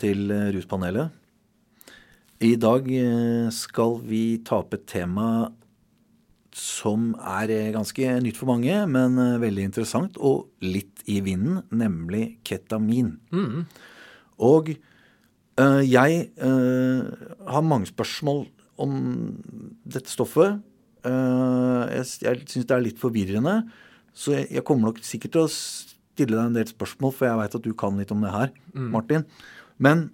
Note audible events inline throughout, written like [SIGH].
Til eh, Ruspanelet. I dag eh, skal vi ta opp et tema som er eh, ganske nytt for mange, men veldig interessant og litt i vinden, nemlig ketamin. Og øh, jeg øh, har mange spørsmål om dette stoffet. Uh, jeg jeg syns det er litt forvirrende, så jeg, jeg kommer nok sikkert til å stille deg en del spørsmål, for jeg veit at du kan litt om det her, Martin. Men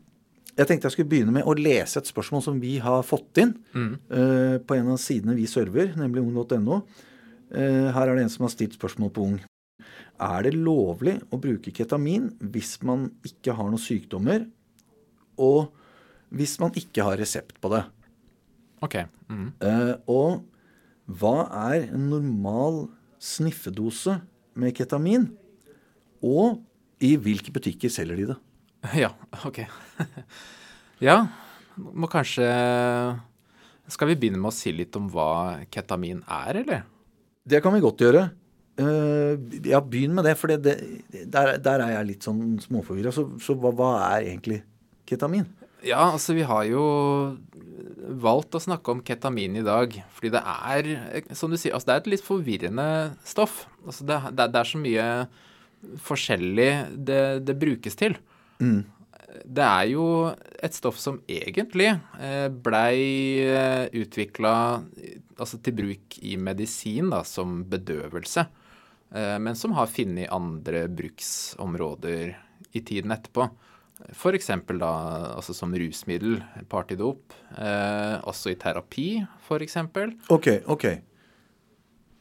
jeg tenkte jeg skulle begynne med å lese et spørsmål som vi har fått inn eh, på en av sidene vi server, nemlig ung.no. Uh, her er det en som har stilt spørsmål på Ung. Er det lovlig å bruke ketamin hvis man ikke har noen sykdommer, og hvis man ikke har resept på det? Ok. Mm. Uh, og hva er en normal sniffedose med ketamin? Og i hvilke butikker selger de det? Ja, ok. [LAUGHS] ja, må kanskje Skal vi begynne med å si litt om hva ketamin er, eller? Det kan vi godt gjøre. Eh, ja, begynn med det, for det, det, der, der er jeg litt sånn småforvirra. Så, så hva, hva er egentlig ketamin? Ja, altså vi har jo valgt å snakke om ketamin i dag, fordi det er, som du sier, altså det er et litt forvirrende stoff. Altså det, det, det er så mye forskjellig det, det brukes til. Det er jo et stoff som egentlig eh, blei utvikla altså til bruk i medisin da, som bedøvelse, eh, men som har funnet andre bruksområder i tiden etterpå. F.eks. da altså som rusmiddel, partydop, eh, også i terapi, f.eks. Ok, ok.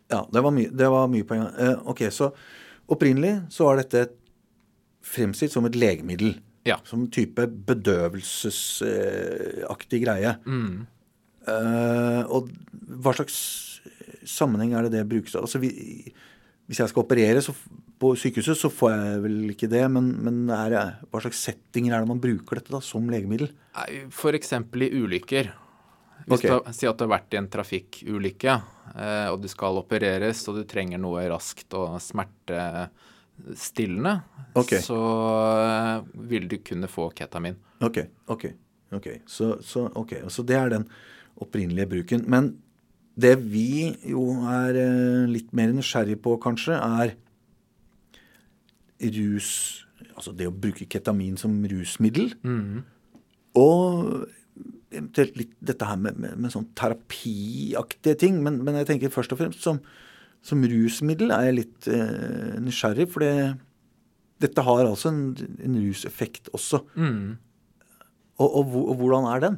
Ja, det var, mye- det var mye poeng. Eh, ok, så opprinnelig så var dette fremstilt som et legemiddel. Ja. Som type bedøvelsesaktig greie. Eh, og hva slags sammenheng er det det brukes av? Altså, vi, hvis jeg skal operere så, på sykehuset, så får jeg vel ikke det. Men, men er hva slags settinger er det man bruker dette da, som legemiddel? F.eks. i ulykker. Hvis okay. du Si at du har vært i en trafikkulykke, eh, og du skal opereres, og du trenger noe raskt og smertestillende, okay. så eh, vil du kunne få ketamin. Ok, ok. ok. Så, så, okay. så det er den opprinnelige bruken. Men det vi jo er eh, litt mer nysgjerrig på, kanskje, er rus Altså det å bruke ketamin som rusmiddel. Og eventuelt litt dette her med, med, med sånn terapiaktige ting. Men, men jeg tenker først og fremst som, som rusmiddel er jeg litt eh, nysgjerrig, for det, dette har altså en, en ruseffekt også. Og, og, og hvordan er den?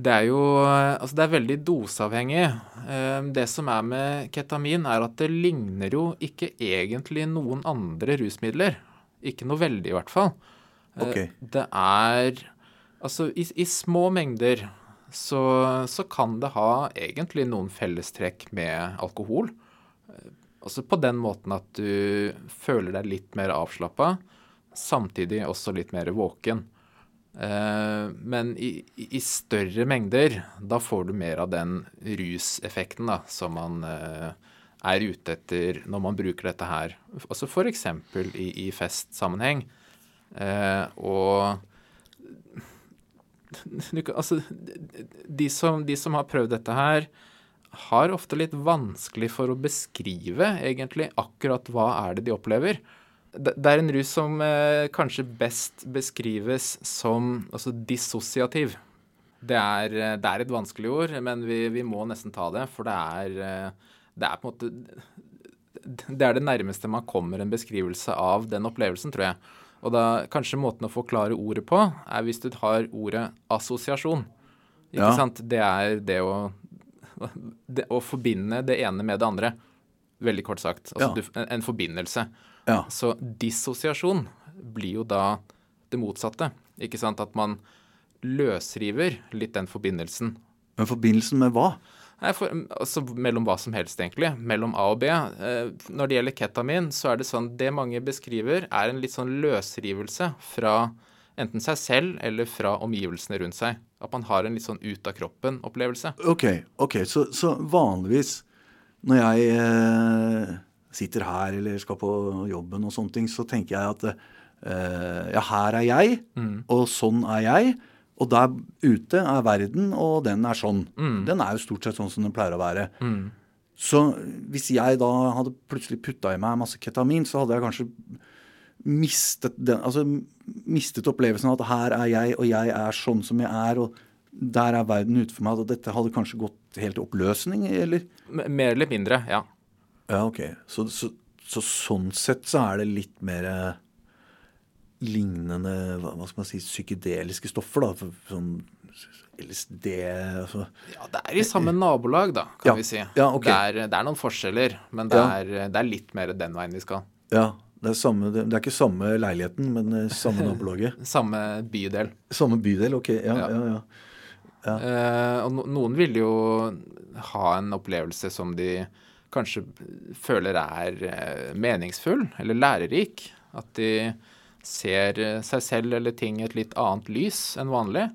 Det er jo Altså, det er veldig doseavhengig. Eh, Det som er med ketamin, er at det ligner jo ikke egentlig noen andre rusmidler. Ikke noe veldig, i hvert fall. Okay. Det er Altså, i, i små mengder så, så kan det ha egentlig noen fellestrekk med alkohol. Altså på den måten at du føler deg litt mer avslappa, samtidig også litt mer våken. Eh, men i, i større mengder, da får du mer av den ruseffekten da, som man eh, er ute etter når man bruker dette her. Altså f.eks. i, i festsammenheng. Og altså, de som, de som har prøvd dette her, har ofte litt vanskelig for å beskrive egentlig akkurat hva er det de opplever. Det, er en rus som eh, kanskje best beskrives som altså, dissosiativ. Det er, eh, det er et vanskelig ord, men vi, vi må nesten ta det, for det er, eh, det er på en måte Det er det nærmeste man kommer en beskrivelse av den opplevelsen, tror jeg. Og da kanskje måten å forklare ordet på, er hvis du har ordet assosiasjon. Ikke Ja. sant? Det er det å [LAUGHS] det, å forbinde det ene med det andre. Veldig kort sagt. Altså Ja. du, en, forbindelse. Ja. Så dissosiasjon blir jo da det motsatte. Ikke sant? At man løsriver litt den forbindelsen. Men forbindelsen med hva? For, altså mellom hva som helst, egentlig. Mellom A og B. Eh, når det gjelder ketamin, så er det sånn Det mange beskriver, er en litt sånn løsrivelse fra enten seg selv eller fra omgivelsene rundt seg. At man har en litt sånn ut av kroppen-opplevelse. Ok, ok, så, så vanligvis når jeg eh, sitter her eller skal på jobben og sånne ting, så tenker jeg at eh, Ja, her er jeg, Mm. og sånn er jeg. Og der ute er verden, og den er sånn. Mm. Den er jo stort sett sånn som den pleier å være. Så hvis jeg da hadde plutselig putta i meg masse ketamin, så hadde jeg kanskje mistet den Altså mistet opplevelsen av at her er jeg, og jeg er sånn som jeg er, og der er verden ute for meg. Og dette hadde kanskje gått helt i oppløsning, eller? Mer eller mindre, ja. Ja, ok. Så, så, så sånn sett så er det litt mer eh, lignende hva, skal man si, psykedeliske stoffer, da. Sånn LSD altså. Ja, Det er i samme nabolag, da, kan Ja. vi si. Ja, okay. det, er, det er noen forskjeller, men det, Ja. er, det er litt mer den veien vi skal. Ja. Det er, samme, det, er ikke samme leiligheten, men eh, samme nabolaget. [LAUGHS] Samme bydel. Samme bydel, ok. Ja, Ja. ja, ja. Eh, og no, noen vil jo ha en opplevelse som de kanskje føler er eh, meningsfull eller lærerik. At de ser eh, seg selv eller ting i et litt annet lys enn vanlig.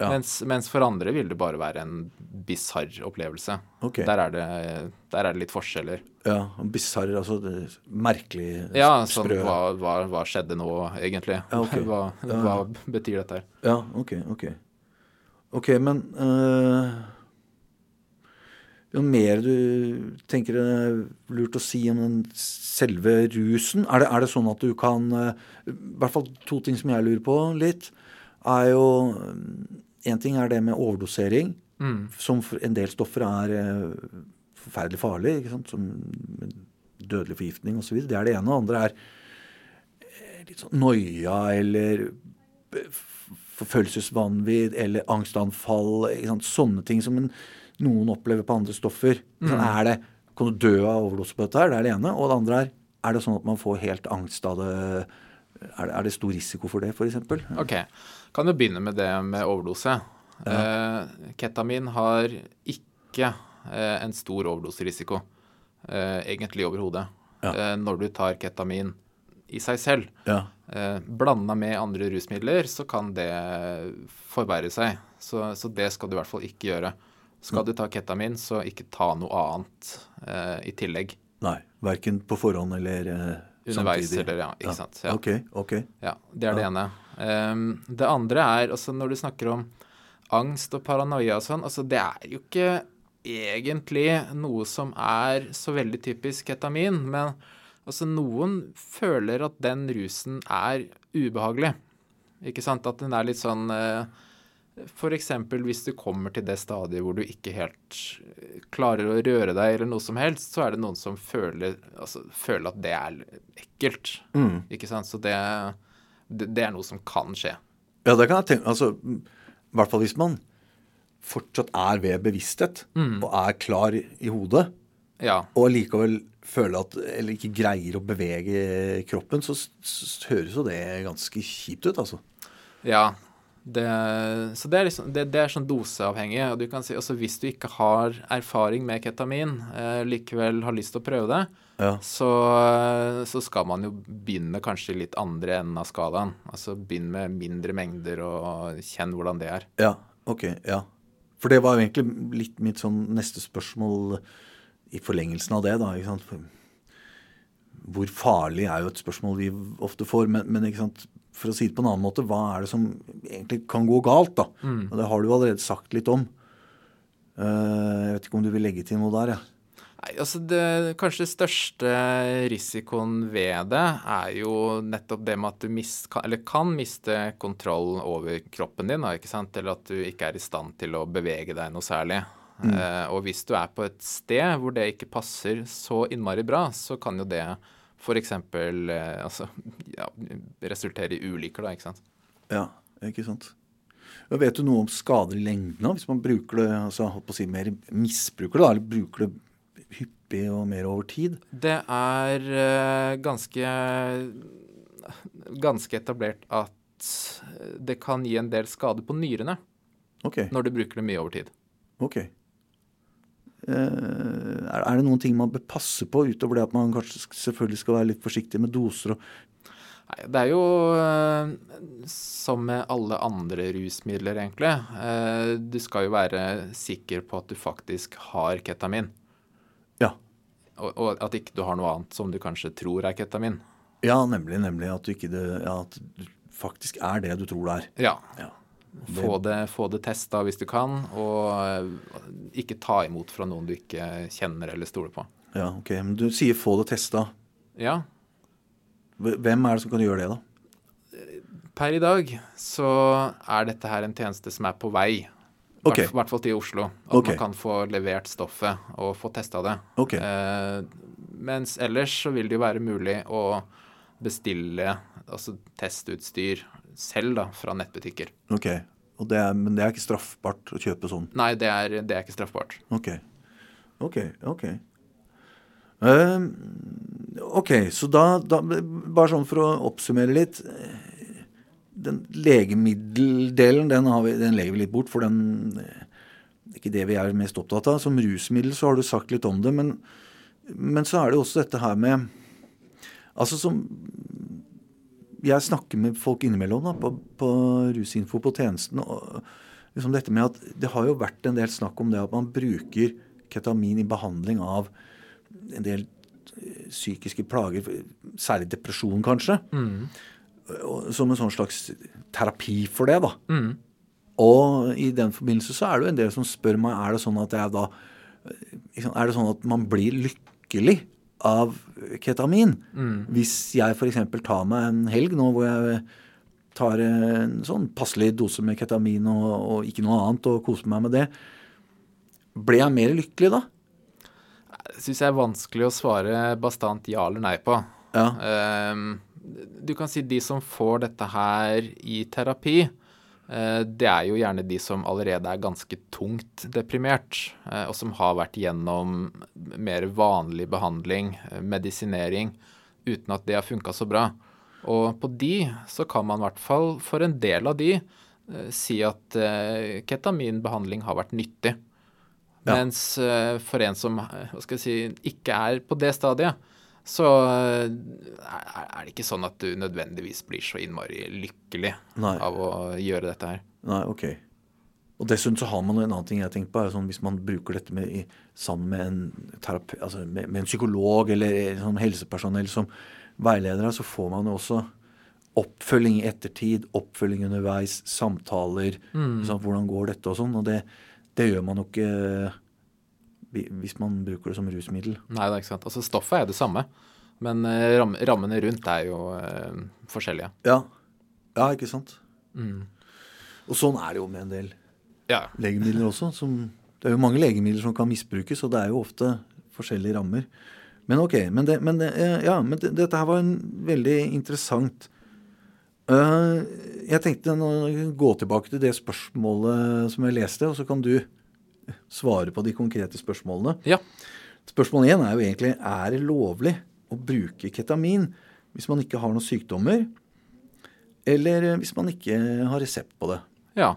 Ja. Mens, mens for andre vil det bare være en bisarr opplevelse. Okay. Der, er det, der er det litt forskjeller. ja Bisarr, altså det, merkelig, Ja, sånn sprø. hva, hva, hva skjedde nå, egentlig? Ja, okay. [LAUGHS] Hva, Ja. hva betyr dette her? Ja, ok, ok. Ok, men øh, Jo mer du tenker det er lurt å si om den selve rusen Er det, er det sånn at du kan øh, I hvert fall to ting som jeg lurer på litt, er jo Én ting er det med overdosering, Mm. som for en del stoffer er forferdelig farlig, ikke sant? som dødelig forgiftning osv. Det er det ene. Og det andre er eh, litt sånn noia eller forfølgelsesvanvidd eller angstanfall. Ikke sant? Sånne ting som en, noen opplever på andre stoffer. Mm. Er det, kan du dø av overdose på dette? her? Det er det ene. Og det andre er er det sånn at man får helt angst av det? Er det, er det stor risiko for det, f.eks.? Ok, kan jo begynne med det med overdose. Eh, ketamin har ikke eh, en stor overdoserisiko, eh, egentlig overhodet. Ja. Eh, når du tar ketamin i seg selv, Ja. eh, blanda med andre rusmidler, så kan det forverre seg. Så, så det skal du i hvert fall ikke gjøre. Skal du ta ketamin, så ikke ta noe annet eh, i tillegg. Nei. Verken på forhånd eller eh, Underveis samtidig. eller ja, ikke sant. Ja. Ok. ok. Ja, det er det ene. Um, det andre er altså når du snakker om angst og paranoia og sånn, altså det er jo ikke egentlig noe som er så veldig typisk ketamin, men altså noen føler at den rusen er ubehagelig. Ikke sant? At den er litt sånn eh, eksempel hvis du kommer til det stadiet hvor du ikke helt eh, klarer å røre deg eller noe som helst, så er det noen som føler, altså, føler at det er ekkelt. Mm. Ikke sant? Så det, det, det er noe som kan skje. Ja, det kan jeg tenke altså, I hvert fall hvis man fortsatt er ved bevissthet og er klar i hodet, Ja. og likevel føler at Eller ikke greier å bevege kroppen, så, så høres jo det ganske kjipt ut, altså. ja. Det, så det er, liksom, det, det er sånn doseavhengig. Og du kan si også hvis du ikke har erfaring med ketamin, eh, likevel har lyst til å prøve det, Ja. så, så skal man jo begynne kanskje litt andre enden av skalaen. Altså begynn med mindre mengder og kjenn hvordan det er. Ja, ok, ja. For det var jo egentlig litt mitt sånn neste spørsmål i forlengelsen av det, da. ikke sant? Hvor farlig er jo et spørsmål vi ofte får, men, men ikke sant? For å si det på en annen måte, hva er det som egentlig kan gå galt, da? Og det har du allerede sagt litt om. Eh, jeg vet ikke om du vil legge til noe der, ja. Nei, altså det, Kanskje største risikoen ved det er jo nettopp det med at du mis, kan, eller kan miste kontroll over kroppen din. Da, ikke sant? Eller at du ikke er i stand til å bevege deg noe særlig. Eh, og hvis du er på et sted hvor det ikke passer så innmari bra, så kan jo det f.eks. Eh, altså, [LAUGHS] ja, resultere i ulykker, da. ikke sant? Ja, ikke sant. Vet du noe om skader i lengden hvis man bruker det, altså holdt på å si mer misbruker det, da, eller bruker det hyppig og mer over tid? Det er eh, ganske ganske etablert at det kan gi en del skade på nyrene okay. når du bruker det mye over tid. ok. Eh, er, er det noen ting man bør passe på, utover det at man kanskje selvfølgelig skal være litt forsiktig med doser og det er jo eh, som med alle andre rusmidler, egentlig. Eh, du skal jo være sikker på at du faktisk har ketamin, Ja. og, og at ikke du har noe annet som du kanskje tror er ketamin. Ja, nemlig. Nemlig at du ikke ja, at du faktisk er det du tror det er. Ja. Ja. Få det, få det testa hvis du kan, og eh, ikke ta imot fra noen du ikke kjenner eller stoler på. ja, ok. Men du sier få det testa. Ja, Hvem er det som kan gjøre det, da? per i dag så er dette her en tjeneste som er på vei. I hvert- fall til Oslo. At okay. man kan få levert stoffet og få testa det. Ok. Eh, mens ellers så vil det jo være mulig å bestille altså testutstyr selv da, fra nettbutikker. Ok. Og det er, men det er ikke straffbart å kjøpe sånn? Nei, det er, det er ikke straffbart. Ok. Ok, ok. Uh, ok, så da, da Bare sånn for å oppsummere litt. Den legemiddeldelen, den, har vi, den legger vi litt bort, for den ikke det vi er mest opptatt av. Som rusmiddel så har du sagt litt om det, men, men så er det også dette her med Altså som Jeg snakker med folk innimellom da, på, på Rusinfo på tjenesten. og liksom dette med at Det har jo vært en del snakk om det at man bruker ketamin i behandling av en del eh, psykiske plager, særlig depresjon kanskje. mm. Som en sånn slags terapi for det. da. Og i den forbindelse så er det jo en del som spør meg er det sånn at jeg da Er det sånn at man blir lykkelig av ketamin? Hvis jeg f.eks. tar meg en helg nå hvor jeg tar en sånn passelig dose med ketamin og, og ikke noe annet og koser meg med det, ble jeg mer lykkelig da? Det syns jeg er vanskelig å svare bastant ja eller nei på. Ja. Um, du kan si de som får dette her i terapi, det er jo gjerne de som allerede er ganske tungt deprimert, eh, og som har vært gjennom mer vanlig behandling, eh, medisinering, uten at det har funka så bra. Og på de så kan man i hvert fall for en del av de eh, si at eh, ketaminbehandling har vært nyttig. Ja. Mens eh, for en som eh, hva skal jeg si, ikke er på det stadiet, så eh, er det ikke sånn at du nødvendigvis blir så innmari lykkelig Nei. av å gjøre dette her. Nei, ok. Og dessuten så har man en annen ting jeg tenker på, er sånn hvis man bruker dette med, i, sammen med en, terapi, altså med, med en psykolog eller sånn helsepersonell som veileder så får man jo også oppfølging i ettertid, oppfølging underveis, samtaler. Sånn, hvordan går dette og sånn. Og det, det gjør man jo ikke eh, hvis man bruker det som rusmiddel. Nei, det er ikke sant. Altså stoffet er det samme, men eh, ram rammene rundt er jo eh, forskjellige. Ja. ja, ikke sant? Og sånn er det jo med en del Ja. legemidler også. Som, det er jo mange legemidler som kan misbrukes, og det er jo ofte forskjellige rammer. Men ok, men, det, men, det, eh, ja, men det, dette her var en veldig interessant uh, Jeg tenkte å gå tilbake til det spørsmålet som jeg leste, og så kan du svare på de konkrete spørsmålene. ja. Spørsmål én er jo egentlig er det lovlig å bruke ketamin hvis man ikke har noen sykdommer, eller hvis man ikke har resept på det. Ja.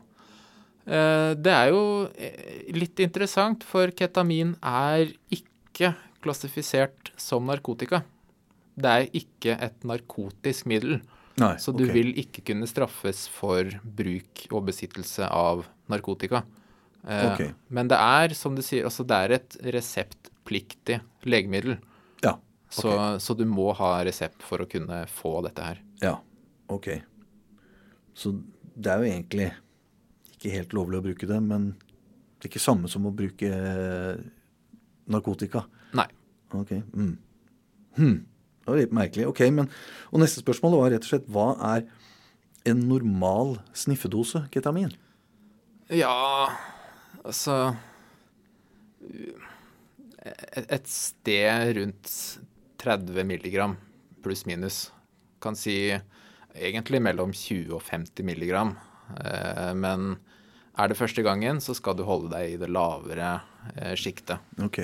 Eh, Det er jo eh, litt interessant, for ketamin er ikke klassifisert som narkotika. Det er ikke et narkotisk middel. Nei, Så du okay. vil ikke kunne straffes for bruk og besittelse av narkotika. Eh, Ok. Men det er, som du sier, altså det er et reseptpliktig legemiddel. Ja, Så, så du må ha resept for å kunne få dette her. ja, ok. Så det er jo egentlig ikke helt lovlig å bruke det, men det er ikke samme som å bruke eh, narkotika. Nei. Ok. Mm. Hm. Det var litt merkelig. Ok, men, Og neste spørsmål var rett og slett hva er en normal sniffedose ketamin? Ja, altså et, sted rundt 30 milligram pluss minus. Kan si egentlig mellom 20 og 50 milligram. Eh, men er det første gangen, så skal du holde deg i det lavere eh, sjiktet. Ok.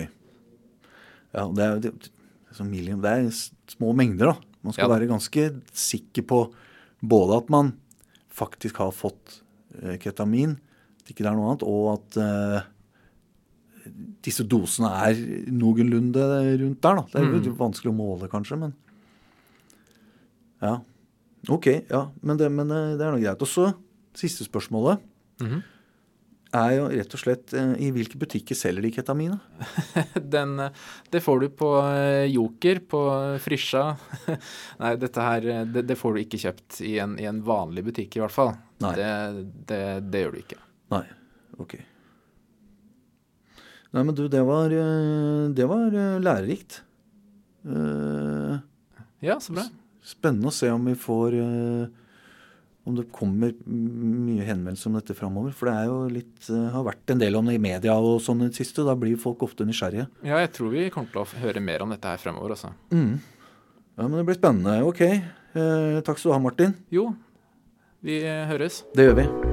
Ja, det er, det, det, er små mengder, da. Man skal Ja være ganske sikker på både at man faktisk har fått eh, ketamin, ikke det er noe annet, og at eh, disse dosene er noenlunde rundt der. da. Det er jo mm. vanskelig å måle, kanskje, men Ja. Ok, ja. Men det, men eh, det er nå greit. Og så siste spørsmålet. Mhm. er jo rett og slett eh, i hvilke butikker selger de ketamin? [LAUGHS] Den, det får du på Joker, på Frisja. [LAUGHS] Nei, dette her det, det får du ikke kjøpt i en, i en vanlig butikk, i hvert fall. Det, det, det gjør du ikke. Nei, ok. Nei, men du, det var, eh, det var eh, lærerikt. Uh, Ja, så bra. Spennende å se om vi får uh, Om det kommer mye henvendelser om dette framover. For det er jo litt, uh, har vært en del om det i media og sånn i det siste. Da blir folk ofte nysgjerrige. Ja, jeg tror vi kommer til å høre mer om dette her fremover, altså. Mm. Ja, men det blir spennende. Ok. Takk skal du ha, Martin. Jo, vi høres. Det gjør vi.